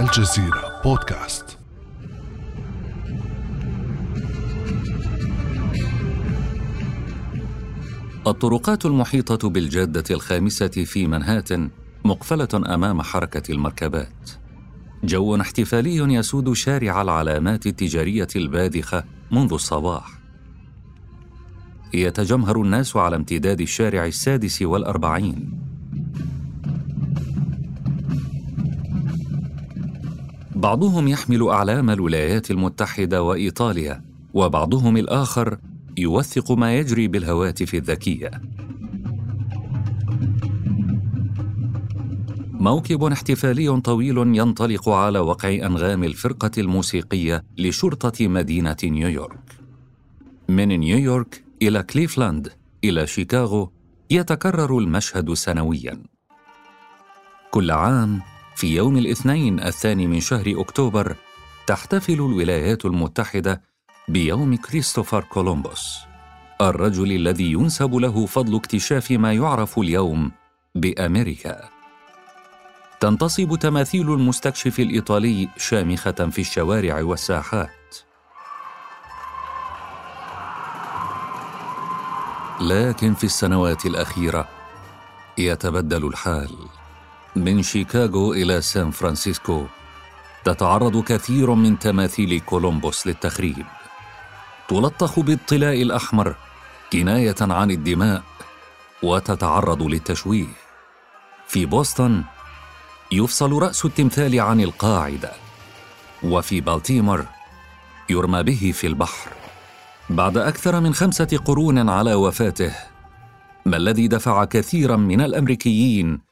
الجزيرة بودكاست الطرقات المحيطة بالجادة الخامسة في منهاتن مقفلة أمام حركة المركبات. جو احتفالي يسود شارع العلامات التجارية الباذخة منذ الصباح. يتجمهر الناس على امتداد الشارع السادس والأربعين. بعضهم يحمل أعلام الولايات المتحدة وإيطاليا، وبعضهم الآخر يوثق ما يجري بالهواتف الذكية. موكب احتفالي طويل ينطلق على وقع أنغام الفرقة الموسيقية لشرطة مدينة نيويورك. من نيويورك إلى كليفلاند إلى شيكاغو يتكرر المشهد سنويا. كل عام في يوم الاثنين الثاني من شهر أكتوبر تحتفل الولايات المتحدة بيوم كريستوفر كولومبوس. الرجل الذي ينسب له فضل اكتشاف ما يعرف اليوم بأمريكا. تنتصب تماثيل المستكشف الإيطالي شامخة في الشوارع والساحات. لكن في السنوات الأخيرة يتبدل الحال. من شيكاغو إلى سان فرانسيسكو تتعرض كثير من تماثيل كولومبوس للتخريب. تلطخ بالطلاء الأحمر كناية عن الدماء وتتعرض للتشويه. في بوسطن يفصل رأس التمثال عن القاعده وفي بالتيمور يرمى به في البحر. بعد أكثر من خمسة قرون على وفاته ما الذي دفع كثيرا من الأمريكيين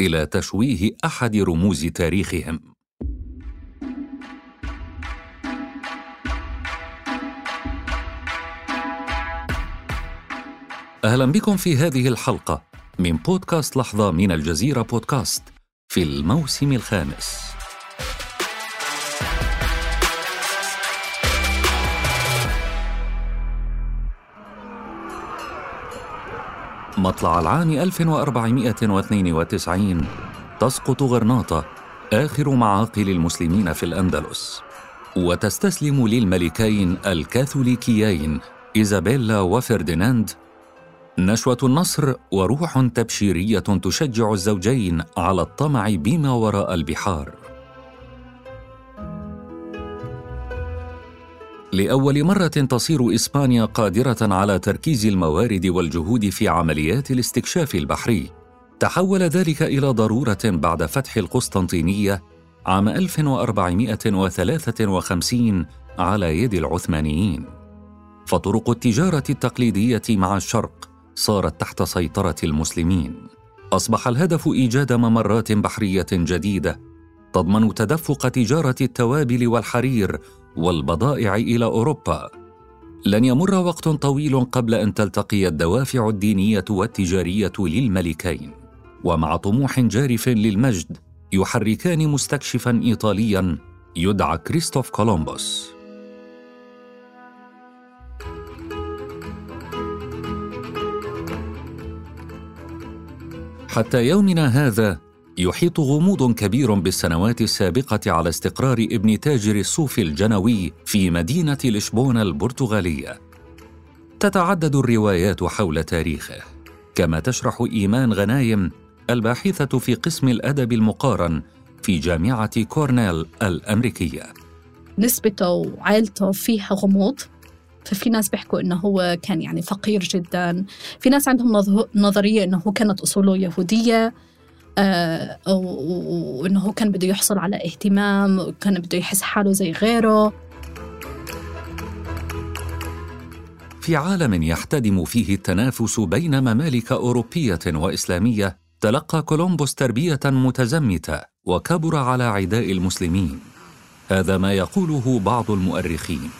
إلى تشويه أحد رموز تاريخهم. أهلا بكم في هذه الحلقة من بودكاست لحظة من الجزيرة بودكاست في الموسم الخامس. مطلع العام 1492 تسقط غرناطة آخر معاقل المسلمين في الأندلس. وتستسلم للملكين الكاثوليكيين إيزابيلا وفرديناند نشوة النصر وروح تبشيرية تشجع الزوجين على الطمع بما وراء البحار. لأول مرة تصير إسبانيا قادرة على تركيز الموارد والجهود في عمليات الاستكشاف البحري. تحول ذلك إلى ضرورة بعد فتح القسطنطينية عام 1453 على يد العثمانيين. فطرق التجارة التقليدية مع الشرق صارت تحت سيطرة المسلمين أصبح الهدف إيجاد ممرات بحرية جديدة تضمن تدفق تجارة التوابل والحرير والبضائع إلى أوروبا. لن يمر وقت طويل قبل أن تلتقي الدوافع الدينية والتجارية للملكين. ومع طموح جارف للمجد يحركان مستكشفا ايطاليا يدعى كريستوف كولومبوس. حتى يومنا هذا يحيط غموض كبير بالسنوات السابقة على استقرار ابن تاجر الصوف الجنوي في مدينة لشبونة البرتغالية. تتعدد الروايات حول تاريخه. كما تشرح إيمان غنايم الباحثة في قسم الأدب المقارن في جامعة كورنيل الأمريكية. نسبته وعائلته فيها غموض؟ ففي ناس بيحكوا إنه هو كان يعني فقير جدا. في ناس عندهم نظرية إنه هو كانت أصوله يهودية. آه وإنه هو كان بده يحصل على اهتمام وكان بده يحس حاله زي غيره. في عالم يحتدم فيه التنافس بين ممالك أوروبية وإسلامية تلقى كولومبوس تربية متزمتة وكبر على عداء المسلمين. هذا ما يقوله بعض المؤرخين.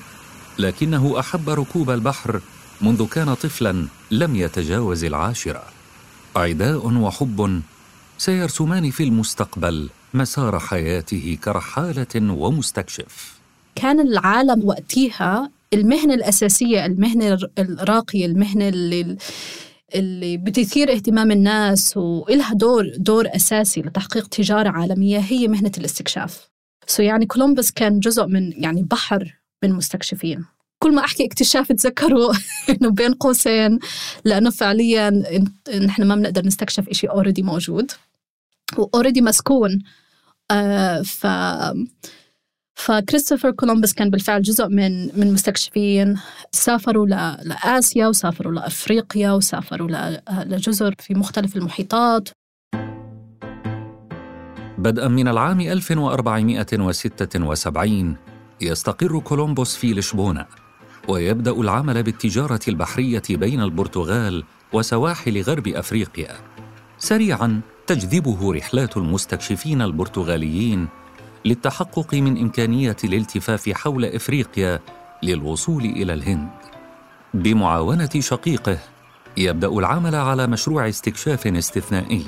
لكنه أحب ركوب البحر منذ كان طفلا لم يتجاوز العاشرة. عداء وحب سيرسمان في المستقبل مسار حياته كرحالة ومستكشف. كان العالم وقتها المهنة الأساسية المهنة الراقية المهنة اللي اللي بتثير اهتمام الناس وإلها دور دور أساسي لتحقيق تجارة عالمية هي مهنة الاستكشاف. so يعني كولومبوس كان جزء من يعني بحر من مستكشفين. كل ما أحكي اكتشاف تذكروا إنه بين قوسين لأنه فعليا نحن ما بنقدر نستكشف شيء already موجود. و already مسكون. آه ف فكريستوفر كولومبوس كان بالفعل جزء من من مستكشفين. سافروا لآسيا وسافروا لأفريقيا وسافروا لجزر في مختلف المحيطات. بدءا من العام 1476 يستقر كولومبوس في لشبونة ويبدأ العمل بالتجارة البحرية بين البرتغال وسواحل غرب أفريقيا. سريعا تجذبه رحلات المستكشفين البرتغاليين للتحقق من امكانيه الالتفاف حول إفريقيا للوصول إلى الهند. بمعاونة شقيقه يبدأ العمل على مشروع استكشاف استثنائي.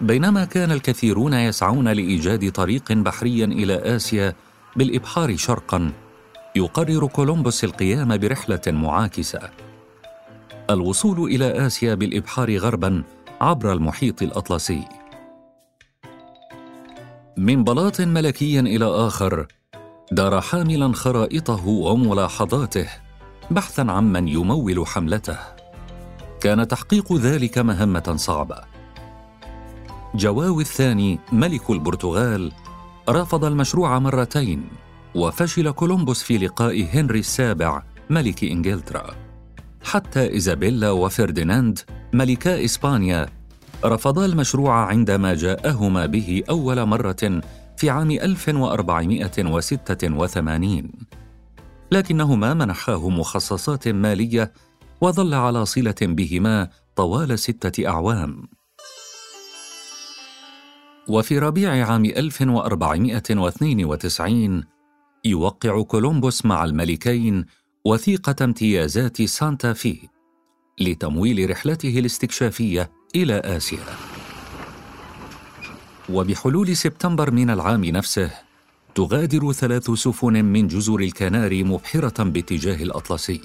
بينما كان الكثيرون يسعون لإيجاد طريق بحري إلى آسيا بالإبحار شرقا يقرر كولومبوس القيام برحلة معاكسة. الوصول إلى آسيا بالإبحار غربا عبر المحيط الأطلسي. من بلاط ملكي إلى آخر دار حاملا خرائطه وملاحظاته بحثا عن من يمول حملته. كان تحقيق ذلك مهمة صعبة. جواو الثاني ملك البرتغال رفض المشروع مرتين وفشل كولومبوس في لقاء هنري السابع ملك إنجلترا. حتى إيزابيلا وفرديناند ملكا إسبانيا رفضا المشروع عندما جاءهما به أول مرة في عام 1486 لكنهما منحاه مخصصات مالية وظل على صلة بهما طوال ستة أعوام. وفي ربيع عام 1492 يوقع كولومبوس مع الملكين وثيقة امتيازات سانتا في لتمويل رحلته الاستكشافية إلى آسيا. وبحلول سبتمبر من العام نفسه تغادر ثلاث سفن من جزر الكناري مبحرة باتجاه الأطلسي.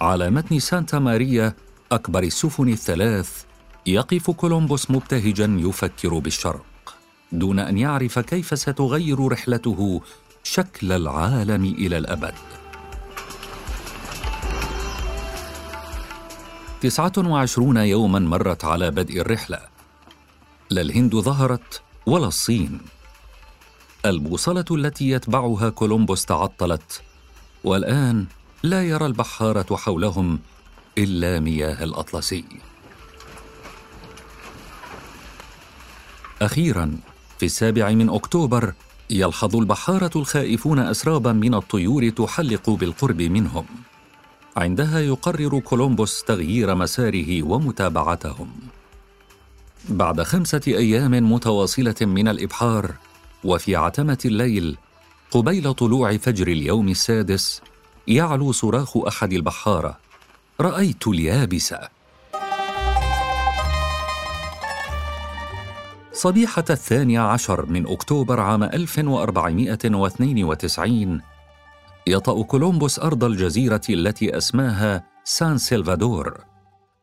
على متن سانتا ماريا أكبر السفن الثلاث يقف كولومبوس مبتهجا يفكر بالشرق. دون أن يعرف كيف ستغير رحلته شكل العالم إلى الأبد. تسعة وعشرون يوما مرت على بدء الرحلة. لا الهند ظهرت ولا الصين. البوصلة التي يتبعها كولومبوس تعطلت والآن لا يرى البحارة حولهم إلا مياه الأطلسي. أخيرا في السابع من أكتوبر يلحظ البحارة الخائفون أسرابا من الطيور تحلق بالقرب منهم. عندها يقرر كولومبوس تغيير مساره ومتابعتهم. بعد خمسة أيام متواصلة من الإبحار وفي عتمة الليل قبيل طلوع فجر اليوم السادس يعلو صراخ أحد البحارة. رأيت اليابسه صبيحة الثاني عشر من أكتوبر عام 1492 يطأ كولومبوس أرض الجزيرة التي أسماها سان سلفادور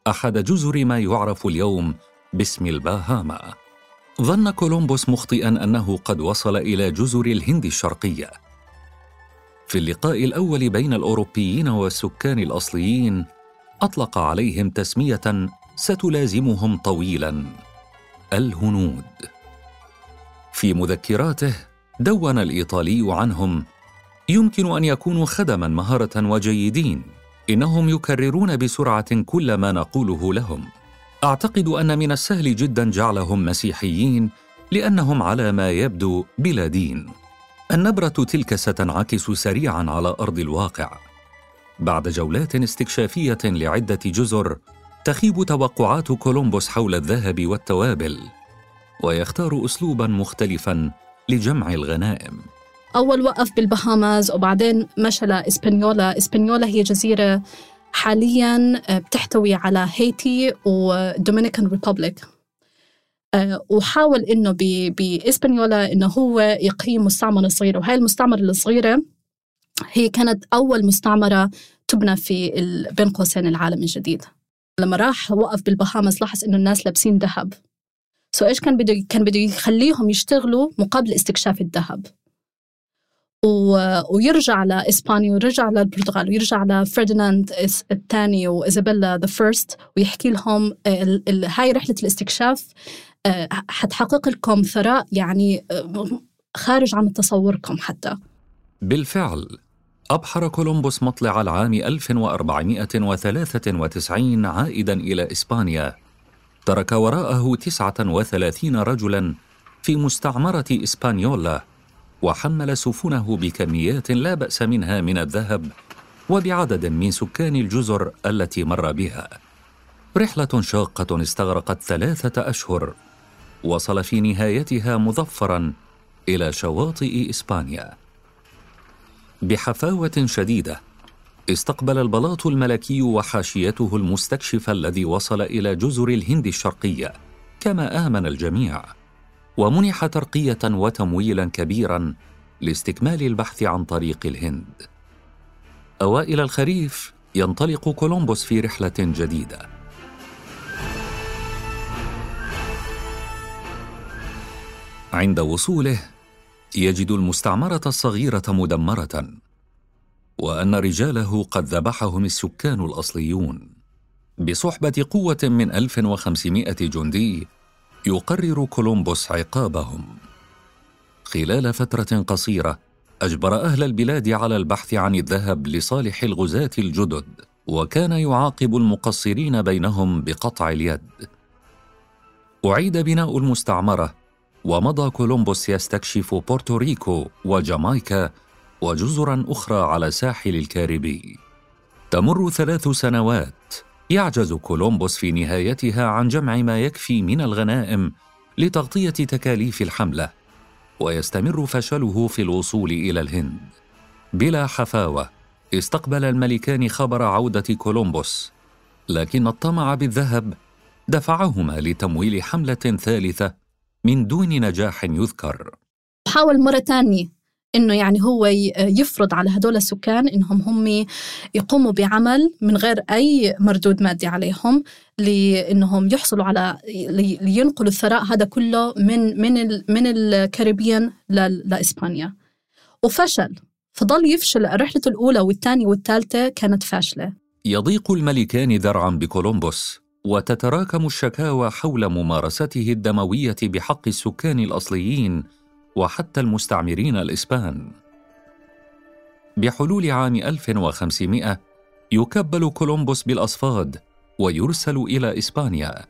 أحد جزر ما يعرف اليوم باسم الباهاما. ظن كولومبوس مخطئا أنه قد وصل إلى جزر الهند الشرقية. في اللقاء الأول بين الأوروبيين والسكان الأصليين أطلق عليهم تسمية ستلازمهم طويلا الهنود. في مذكراته دون الإيطالي عنهم يمكن أن يكونوا خدما مهارة وجيدين. إنهم يكررون بسرعة كل ما نقوله لهم. أعتقد أن من السهل جدا جعلهم مسيحيين لأنهم على ما يبدو بلا دين. النبرة تلك ستنعكس سريعا على أرض الواقع. بعد جولات استكشافية لعدة جزر تخيب توقعات كولومبوس حول الذهب والتوابل ويختار اسلوبا مختلفا لجمع الغنائم. أول وقف بالبهاماز وبعدين مشى لإسبانيولا إسبانيولا. هي جزيرة حاليا آه، بتحتوي على هيتي و Dominican Republic. آه، وحاول إنه بإسبانيولا إنه هو يقيم مستعمرة صغيرة. وهي المستعمرة الصغيرة هي كانت أول مستعمرة تبنى في بين قوسين العالم الجديد لما راح وقف بالبهاماس لاحظ إنه الناس لابسين ذهب. so إيش كان بده كان بده يخليهم يشتغلوا مقابل استكشاف الذهب. و... ويرجع لاسبانيا ويرجع للبرتغال ويرجع لفرديناند الثاني وإيزابيلا the First ويحكي لهم ال... ال... هاي رحلة الاستكشاف آه، حتحقق لكم ثراء يعني آه، خارج عن تصوركم حتى. بالفعل أبحر كولومبوس مطلع العام 1493 عائدا إلى إسبانيا. ترك وراءه 39 رجلا في مستعمرة إسبانيولا. وحمل سفنه بكميات لا بأس منها من الذهب وبعدد من سكان الجزر التي مر بها. رحلة شاقة استغرقت ثلاثة أشهر وصل في نهايتها مظفرا إلى شواطئ إسبانيا. بحفاوة شديدة استقبل البلاط الملكي وحاشيته المستكشف الذي وصل إلى جزر الهند الشرقية كما آمن الجميع. ومنح ترقية وتمويلا كبيرا لاستكمال البحث عن طريق الهند. أوائل الخريف ينطلق كولومبوس في رحلة جديدة. عند وصوله يجد المستعمرة الصغيرة مدمرة وأن رجاله قد ذبحهم السكان الأصليون بصحبة قوة من 1500 جندي يقرر كولومبوس عقابهم. خلال فترة قصيرة أجبر أهل البلاد على البحث عن الذهب لصالح الغزاة الجدد وكان يعاقب المقصرين بينهم بقطع اليد. أعيد بناء المستعمرة ومضى كولومبوس يستكشف بورتوريكو وجامايكا وجزرا أخرى على ساحل الكاريبي. تمر ثلاث سنوات يعجز كولومبوس في نهايتها عن جمع ما يكفي من الغنائم لتغطية تكاليف الحملة ويستمر فشله في الوصول إلى الهند. بلا حفاوة استقبل الملكان خبر عودة كولومبوس لكن الطمع بالذهب دفعهما لتمويل حملة ثالثة من دون نجاح يذكر. حاول مرة ثانية. إنه يعني هو يفرض على هدول السكان إنهم هم يقوموا بعمل من غير أي مردود مادي عليهم لإنهم يحصلوا على لينقلوا الثراء هذا كله من من من الكاريبيان لإسبانيا. وفشل. فضل يفشل الرحلة الأولى والثانية والثالثة كانت فاشلة. يضيق الملكان ذرعا بكولومبوس وتتراكم الشكاوى حول ممارسته الدموية بحق السكان الأصليين وحتى المستعمرين الإسبان. بحلول عام 1500 يكبل كولومبوس بالأصفاد ويرسل إلى إسبانيا.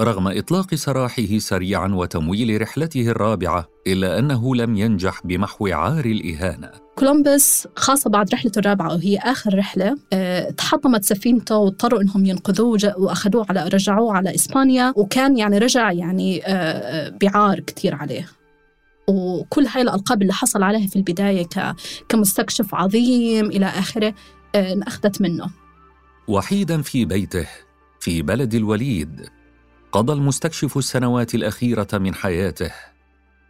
رغم إطلاق سراحه سريعا وتمويل رحلته الرابعة إلا أنه لم ينجح بمحو عار الإهانة. كولومبوس خاصة بعد رحلته الرابعة وهي آخر رحلة آه تحطمت سفينته واضطروا إنهم ينقذوه وأخذوه على رجعوه على إسبانيا وكان يعني رجع يعني آه بعار كثير عليه. وكل هاي الألقاب اللي حصل عليها في البداية كمستكشف عظيم إلى آخره انأخذت منه. وحيدا في بيته في بلد الوليد. قضى المستكشف السنوات الأخيرة من حياته.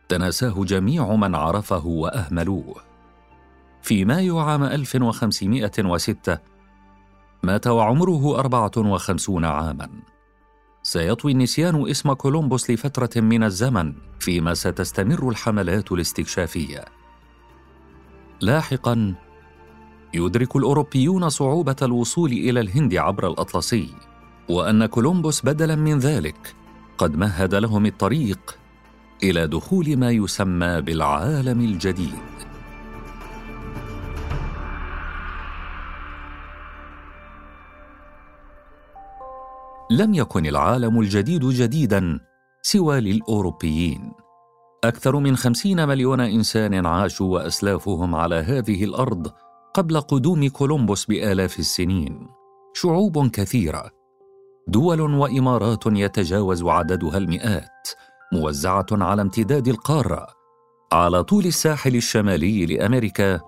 تناساه جميع من عرفه وأهملوه. في مايو عام 1506 مات وعمره 54 عاما. سيطوي النسيان اسم كولومبوس لفترة من الزمن فيما ستستمر الحملات الاستكشافية. لاحقا يدرك الأوروبيون صعوبة الوصول إلى الهند عبر الأطلسي. وأن كولومبوس بدلا من ذلك قد مهد لهم الطريق إلى دخول ما يسمى بالعالم الجديد. لم يكن العالم الجديد جديدا سوى للأوروبيين. أكثر من خمسين مليون إنسان عاشوا واسلافهم على هذه الأرض قبل قدوم كولومبوس بآلاف السنين. شعوب كثيرة دول وإمارات يتجاوز عددها المئات موزعة على امتداد القارة. على طول الساحل الشمالي لأمريكا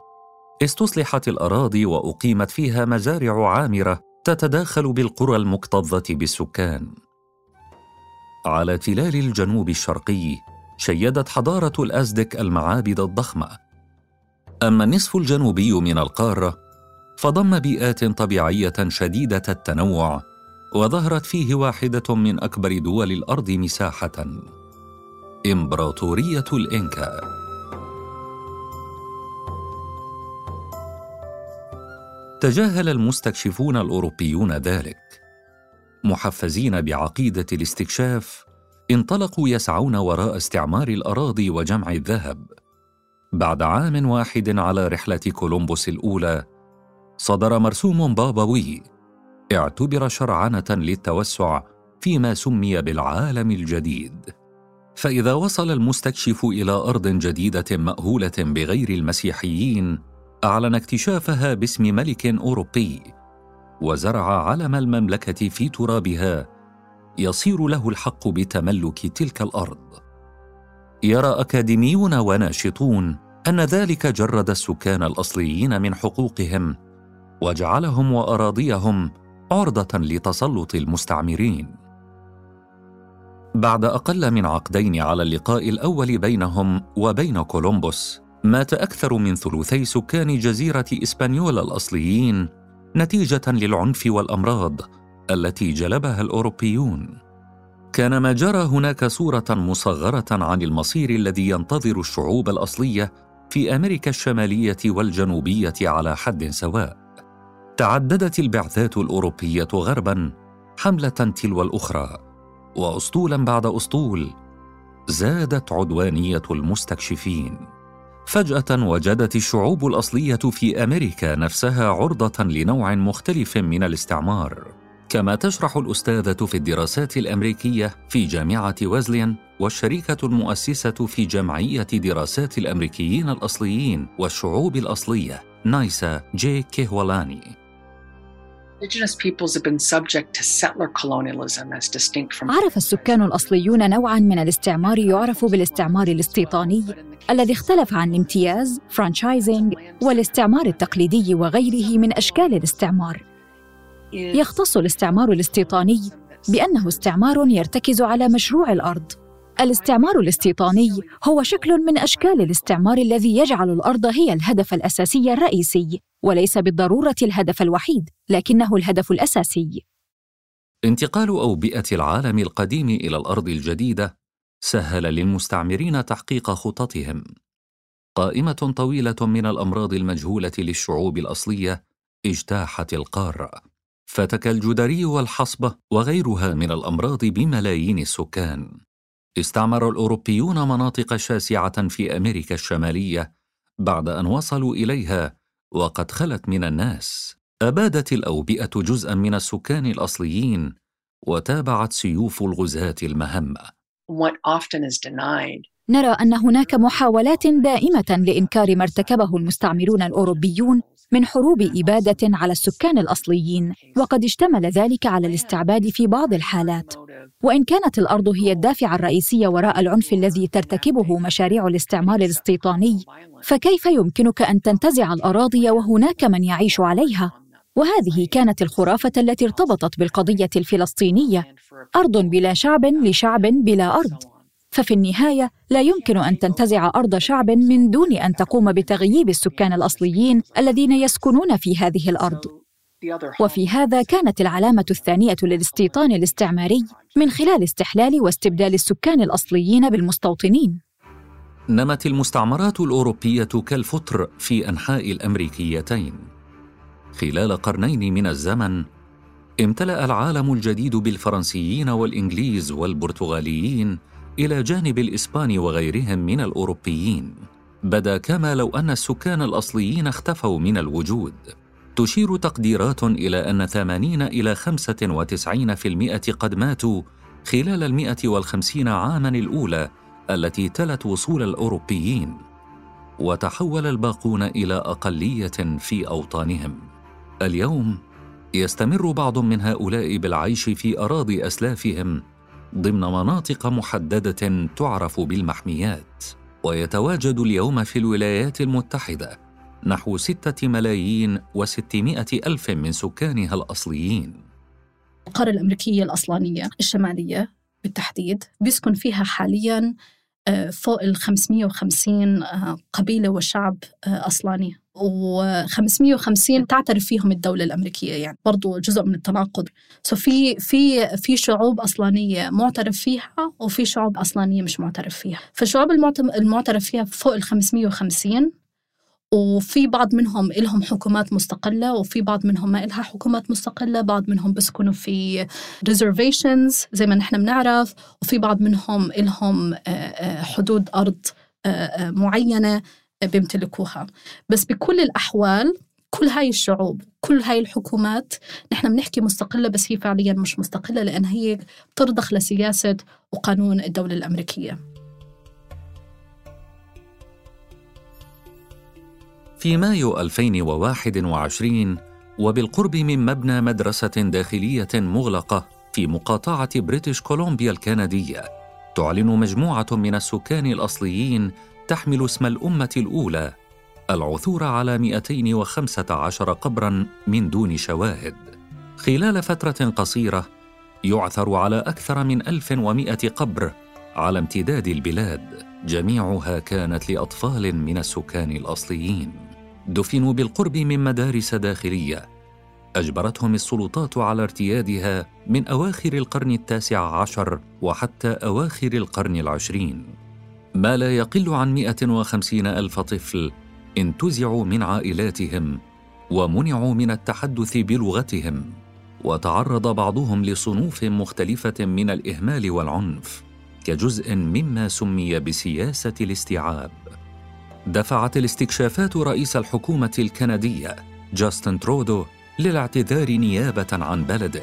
استصلحت الأراضي وأقيمت فيها مزارع عامرة تتداخل بالقرى المكتظة بالسكان. على تلال الجنوب الشرقي شيدت حضارة الأزدك المعابد الضخمة. أما النصف الجنوبي من القارة فضم بيئات طبيعية شديدة التنوع وظهرت فيه واحدة من أكبر دول الأرض مساحة. إمبراطورية الإنكا. تجاهل المستكشفون الأوروبيون ذلك. محفزين بعقيدة الاستكشاف انطلقوا يسعون وراء استعمار الأراضي وجمع الذهب. بعد عام واحد على رحلة كولومبوس الأولى صدر مرسوم بابوي اعتبر شرعنة للتوسع فيما سمي بالعالم الجديد. فإذا وصل المستكشف إلى أرض جديدة مأهولة بغير المسيحيين أعلن اكتشافها باسم ملك أوروبي وزرع علم المملكة في ترابها يصير له الحق بتملك تلك الأرض. يرى أكاديميون وناشطون أن ذلك جرد السكان الأصليين من حقوقهم وجعلهم وأراضيهم عرضة لتسلط المستعمرين بعد أقل من عقدين على اللقاء الأول بينهم وبين كولومبوس مات أكثر من ثلثي سكان جزيرة إسبانيولا الأصليين نتيجة للعنف والأمراض التي جلبها الأوروبيون. كان ما جرى هناك صورة مصغرة عن المصير الذي ينتظر الشعوب الأصلية في أمريكا الشمالية والجنوبية على حد سواء. تعددت البعثات الأوروبية غربا حملة تلو الأخرى، وأسطولا بعد أسطول زادت عدوانية المستكشفين. فجأة وجدت الشعوب الأصلية في أمريكا نفسها عرضة لنوع مختلف من الاستعمار كما تشرح الأستاذة في الدراسات الأمريكية في جامعة ويزليان والشريكة المؤسسة في جمعية دراسات الأمريكيين الأصليين والشعوب الأصلية نايسا جي كيهولاني عرف السكان الأصليون نوعا من الاستعمار يعرف بالاستعمار الاستيطاني الذي اختلف عن الامتياز فرانشايزنج والاستعمار التقليدي وغيره من أشكال الاستعمار. يختص الاستعمار الاستيطاني بأنه استعمار يرتكز على مشروع الأرض. الاستعمار الاستيطاني هو شكل من أشكال الاستعمار الذي يجعل الأرض هي الهدف الأساسي الرئيسي وليس بالضرورة الهدف الوحيد لكنه الهدف الأساسي. انتقال اوبئه العالم القديم إلى الأرض الجديدة سهل للمستعمرين تحقيق خططهم. قائمة طويلة من الأمراض المجهولة للشعوب الأصلية اجتاحت القارة. فتك الجدري والحصبة وغيرها من الأمراض بملايين السكان. استعمر الأوروبيون مناطق شاسعة في أمريكا الشمالية بعد أن وصلوا إليها وقد خلت من الناس. أبادت الأوبئة جزءا من السكان الأصليين وتابعت سيوف الغزاة المهمة. نرى أن هناك محاولات دائمة لإنكار ما ارتكبه المستعمرون الأوروبيون من حروب إبادة على السكان الأصليين وقد اشتمل ذلك على الاستعباد في بعض الحالات. وإن كانت الأرض هي الدافع الرئيسي وراء العنف الذي ترتكبه مشاريع الاستعمار الاستيطاني فكيف يمكنك أن تنتزع الأراضي وهناك من يعيش عليها؟ وهذه كانت الخرافة التي ارتبطت بالقضية الفلسطينية. أرض بلا شعب لشعب بلا أرض. ففي النهاية لا يمكن أن تنتزع أرض شعب من دون أن تقوم بتغييب السكان الأصليين الذين يسكنون في هذه الأرض. وفي هذا كانت العلامة الثانية للاستيطان الاستعماري من خلال استحلال واستبدال السكان الأصليين بالمستوطنين. نمت المستعمرات الأوروبية كالفطر في أنحاء الأمريكيتين. خلال قرنين من الزمن امتلأ العالم الجديد بالفرنسيين والإنجليز والبرتغاليين إلى جانب الإسبان وغيرهم من الأوروبيين. بدا كما لو أن السكان الأصليين اختفوا من الوجود. تشير تقديرات إلى أن 80 إلى 95% قد ماتوا خلال المئة والخمسين عاماً الأولى التي تلت وصول الأوروبيين. وتحول الباقون إلى أقلية في أوطانهم. اليوم يستمر بعض من هؤلاء بالعيش في أراضي أسلافهم ضمن مناطق محددة تعرف بالمحميات ويتواجد اليوم في الولايات المتحدة نحو ستة ملايين وستمائة ألف من سكانها الأصليين. القارة الأمريكية الأصلانية الشمالية بالتحديد بيسكن فيها حالياً آه، فوق ال 550 آه، قبيلة وشعب آه، أصلاني. و550 تعترف فيهم الدولة الأمريكية يعني. برضو جزء من التناقض. سو في في في شعوب أصلانية معترف فيها وفي شعوب أصلانية مش معترف فيها. فالشعوب المعترف فيها فوق ال 550 وفي بعض منهم إلهم حكومات مستقلة وفي بعض منهم ما إلها حكومات مستقلة بعض منهم بسكنوا في reservations زي ما نحن بنعرف وفي بعض منهم إلهم حدود أرض معينة. بيمتلكوها. بس بكل الأحوال كل هاي الشعوب كل هاي الحكومات نحن بنحكي مستقلة بس هي فعليا مش مستقلة لأن هي ترضخ لسياسة وقانون الدولة الأمريكية. في مايو 2021 وبالقرب من مبنى مدرسة داخلية مغلقة في مقاطعة بريتش كولومبيا الكندية تعلن مجموعة من السكان الأصليين تحمل اسم الأمة الأولى العثور على 215 قبرا من دون شواهد. خلال فترة قصيرة يعثر على أكثر من 1100 قبر على امتداد البلاد. جميعها كانت لأطفال من السكان الأصليين. دفنوا بالقرب من مدارس داخلية. أجبرتهم السلطات على ارتيادها من أواخر القرن التاسع عشر وحتى أواخر القرن العشرين. ما لا يقل عن 150 ألف طفل انتزعوا من عائلاتهم ومنعوا من التحدث بلغتهم وتعرض بعضهم لصنوف مختلفة من الإهمال والعنف كجزء مما سمي بسياسة الاستيعاب. دفعت الاستكشافات رئيس الحكومة الكندية جاستن ترودو للاعتذار نيابة عن بلده.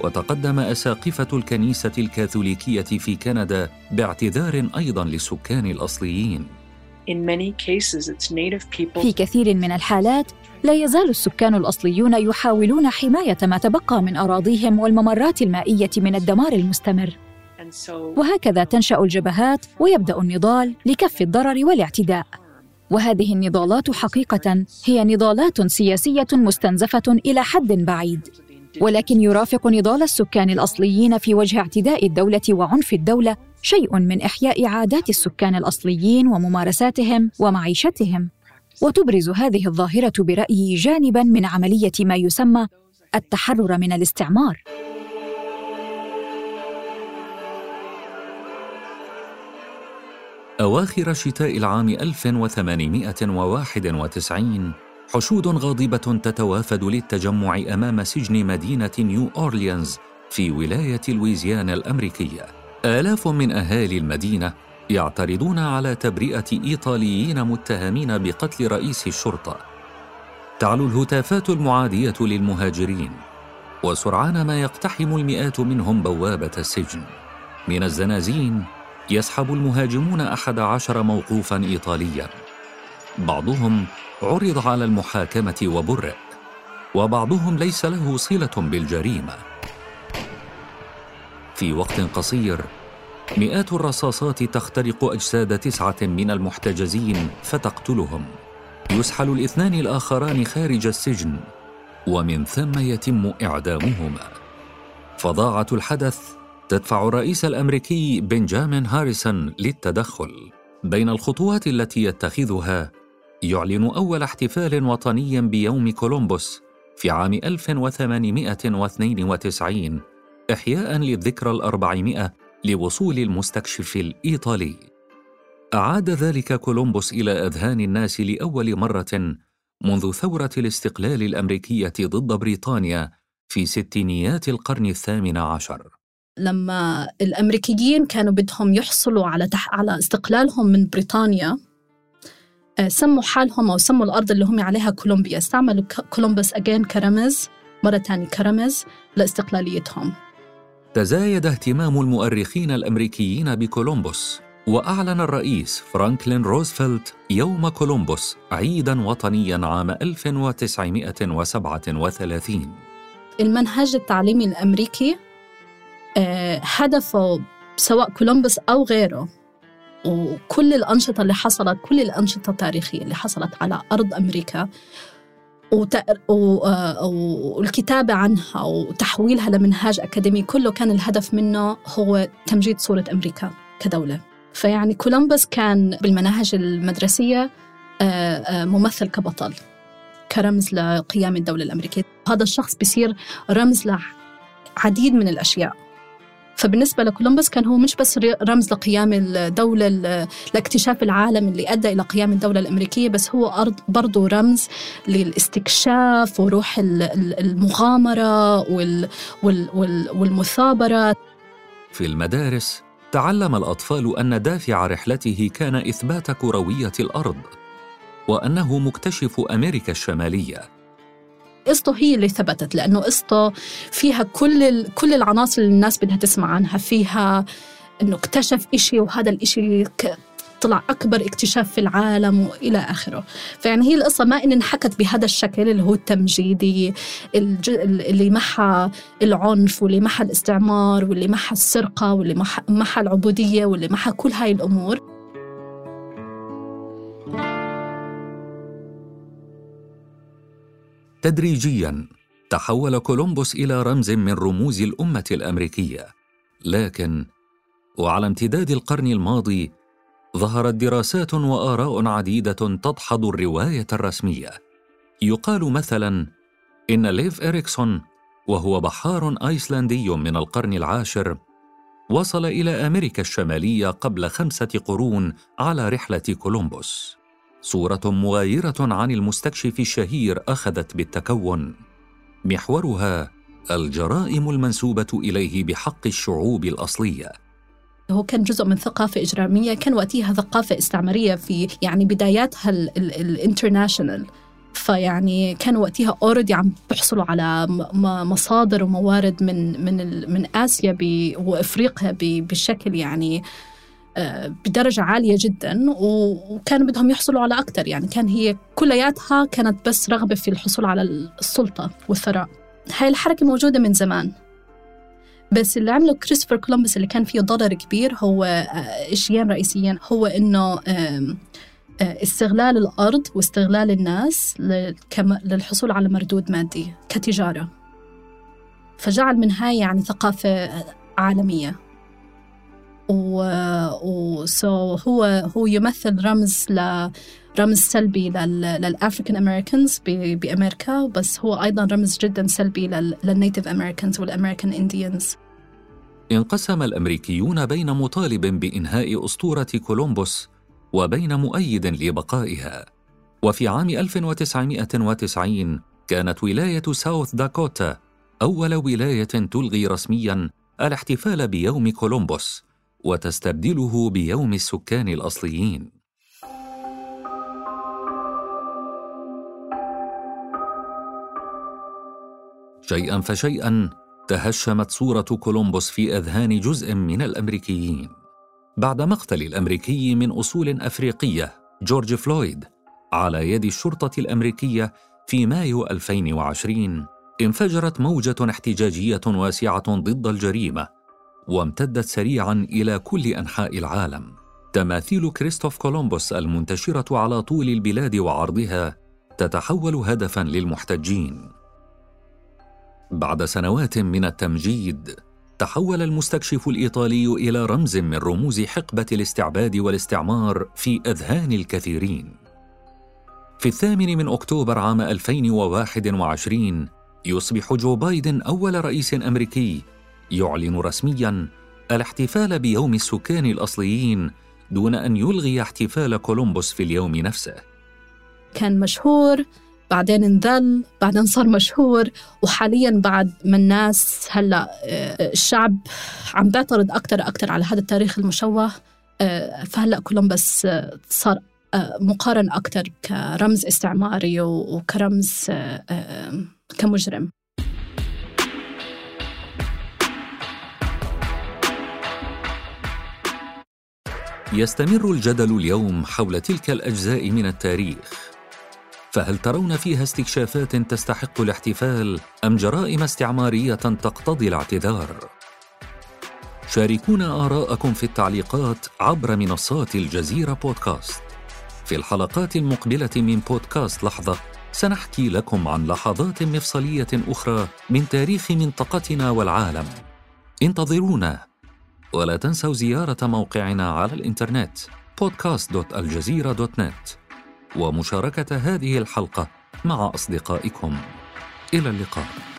وتقدم أساقفة الكنيسة الكاثوليكية في كندا باعتذار أيضا للسكان الأصليين. في كثير من الحالات لا يزال السكان الأصليون يحاولون حماية ما تبقى من أراضيهم والممرات المائية من الدمار المستمر. وهكذا تنشأ الجبهات ويبدأ النضال لكف الضرر والاعتداء. وهذه النضالات حقيقة هي نضالات سياسية مستنزفة إلى حد بعيد. ولكن يرافق نضال السكان الأصليين في وجه اعتداء الدولة وعنف الدولة شيء من إحياء عادات السكان الأصليين وممارساتهم ومعيشتهم. وتبرز هذه الظاهرة برأيي جانبا من عملية ما يسمى التحرر من الاستعمار. أواخر شتاء العام 1891 حشود غاضبة تتوافد للتجمع أمام سجن مدينة نيو أورليانز في ولاية لويزيانا الأمريكية. آلاف من أهالي المدينة يعترضون على تبرئة إيطاليين متهمين بقتل رئيس الشرطة. تعلو الهتافات المعادية للمهاجرين، وسرعان ما يقتحم المئات منهم بوابة السجن. من الزنازين يسحب المهاجمون أحد عشر موقوفا إيطاليا. بعضهم عرض على المحاكمة وبرئ وبعضهم ليس له صلة بالجريمة. في وقت قصير مئات الرصاصات تخترق أجساد تسعة من المحتجزين فتقتلهم. يسحل الاثنان الآخران خارج السجن ومن ثم يتم إعدامهما. فظاعة الحدث تدفع الرئيس الأمريكي بنجامين هاريسون للتدخل. بين الخطوات التي يتخذها يعلن أول احتفال وطني بيوم كولومبوس في عام 1892 إحياء للذكرى الأربعمائة لوصول المستكشف الإيطالي. أعاد ذلك كولومبوس إلى أذهان الناس لأول مرة منذ ثورة الاستقلال الأمريكية ضد بريطانيا في ستينيات القرن الثامن عشر. لما الأمريكيين كانوا بدهم يحصلوا على تح... على استقلالهم من بريطانيا سموا حالهم أو سموا الأرض اللي هم عليها كولومبيا. استعملوا كولومبوس أجين كرمز مرة ثانية كرمز لاستقلاليتهم. تزايد اهتمام المؤرخين الأمريكيين بكولومبوس وأعلن الرئيس فرانكلين روزفلت يوم كولومبوس عيداً وطنياً عام 1937 المنهج التعليمي الأمريكي آه، هدفه سواء كولومبوس أو غيره. وكل الأنشطة اللي حصلت كل الأنشطة التاريخية اللي حصلت على أرض أمريكا آه، والكتابة عنها وتحويلها لمنهاج أكاديمي كله كان الهدف منه هو تمجيد صورة أمريكا كدولة. فيعني كولومبوس كان بالمناهج المدرسية ممثل كبطل كرمز لقيام الدولة الأمريكية. هذا الشخص بيصير رمز لعديد من الأشياء. فبالنسبة لكولومبوس كان هو مش بس رمز لقيام الدولة لاكتشاف العالم اللي أدى إلى قيام الدولة الأمريكية بس هو برضو رمز للاستكشاف وروح المغامرة والمثابرة. في المدارس تعلم الأطفال أن دافع رحلته كان إثبات كروية الأرض وأنه مكتشف أمريكا الشمالية. قصته هي اللي ثبتت لأنه قصته فيها كل كل العناصر اللي الناس بدها تسمع عنها. فيها إنه اكتشف إشي وهذا الإشي طلع أكبر اكتشاف في العالم وإلى آخره. فيعني هي القصة ما إن انحكت بهذا الشكل اللي هو التمجيدي اللي محى العنف واللي محى الاستعمار واللي محى السرقة واللي محى العبودية واللي محى كل هاي الأمور. تدريجيا تحول كولومبوس إلى رمز من رموز الأمة الأمريكية. لكن وعلى امتداد القرن الماضي ظهرت دراسات وآراء عديدة تدحض الرواية الرسمية. يقال مثلا إن ليف إريكسون وهو بحار أيسلندي من القرن العاشر وصل إلى أمريكا الشمالية قبل خمسة قرون على رحلة كولومبوس. صورة مغايرة عن المستكشف الشهير أخذت بالتكون. محورها الجرائم المنسوبة إليه بحق الشعوب الأصلية. هو كان جزء من ثقافة إجرامية كان وقتها ثقافة إستعمارية في يعني بداياتها ال international فيعني كانوا وقتها already عم بيحصلوا على مصادر وموارد من من من آسيا وأفريقيا بشكل يعني بدرجة عالية جدا وكانوا بدهم يحصلوا على أكثر يعني كان هي كلياتها كانت بس رغبة في الحصول على السلطة والثراء. هاي الحركة موجودة من زمان. بس اللي عمله كريستوفر كولومبس اللي كان فيه ضرر كبير هو آه، شيئين رئيسيين هو إنه آه، استغلال الأرض واستغلال الناس للحصول على مردود مادي كتجارة. فجعل من هاي يعني ثقافة عالمية. و, و... so هو هو يمثل رمز ل رمز سلبي لل African Americans بأمريكا بس هو أيضا رمز جدا سلبي لل Native Americans وال American Indians انقسم الأمريكيون بين مطالب بإنهاء أسطورة كولومبوس وبين مؤيد لبقائها. وفي عام 1990 كانت ولاية ساوث داكوتا أول ولاية تلغي رسميا الاحتفال بيوم كولومبوس. وتستبدله بيوم السكان الأصليين. شيئا فشيئا تهشمت صورة كولومبوس في أذهان جزء من الأمريكيين. بعد مقتل الأمريكي من أصول أفريقية جورج فلويد على يد الشرطة الأمريكية في مايو 2020 انفجرت موجة احتجاجية واسعة ضد الجريمة. وامتدت سريعا إلى كل أنحاء العالم. تماثيل كريستوف كولومبوس المنتشرة على طول البلاد وعرضها تتحول هدفا للمحتجين. بعد سنوات من التمجيد تحول المستكشف الإيطالي إلى رمز من رموز حقبة الاستعباد والاستعمار في أذهان الكثيرين. في الثامن من أكتوبر عام 2021 يصبح جو بايدن أول رئيس أمريكي يعلن رسميا الاحتفال بيوم السكان الأصليين دون أن يلغي احتفال كولومبوس في اليوم نفسه. كان مشهور بعدين انذل بعدين صار مشهور وحاليا بعد ما الناس هلأ آه، الشعب عم بيعترض أكثر أكثر على هذا التاريخ المشوه آه، فهلأ كولومبوس آه، صار مقارن أكثر كرمز استعماري وكرمز كمجرم. يستمر الجدل اليوم حول تلك الأجزاء من التاريخ. فهل ترون فيها استكشافات تستحق الاحتفال أم جرائم استعمارية تقتضي الاعتذار؟ شاركونا آراءكم في التعليقات عبر منصات الجزيرة بودكاست. في الحلقات المقبلة من بودكاست لحظة سنحكي لكم عن لحظات مفصلية أخرى من تاريخ منطقتنا والعالم. انتظرونا. ولا تنسوا زيارة موقعنا على الإنترنت podcast.aljazeera.net ومشاركة هذه الحلقة مع أصدقائكم. إلى اللقاء.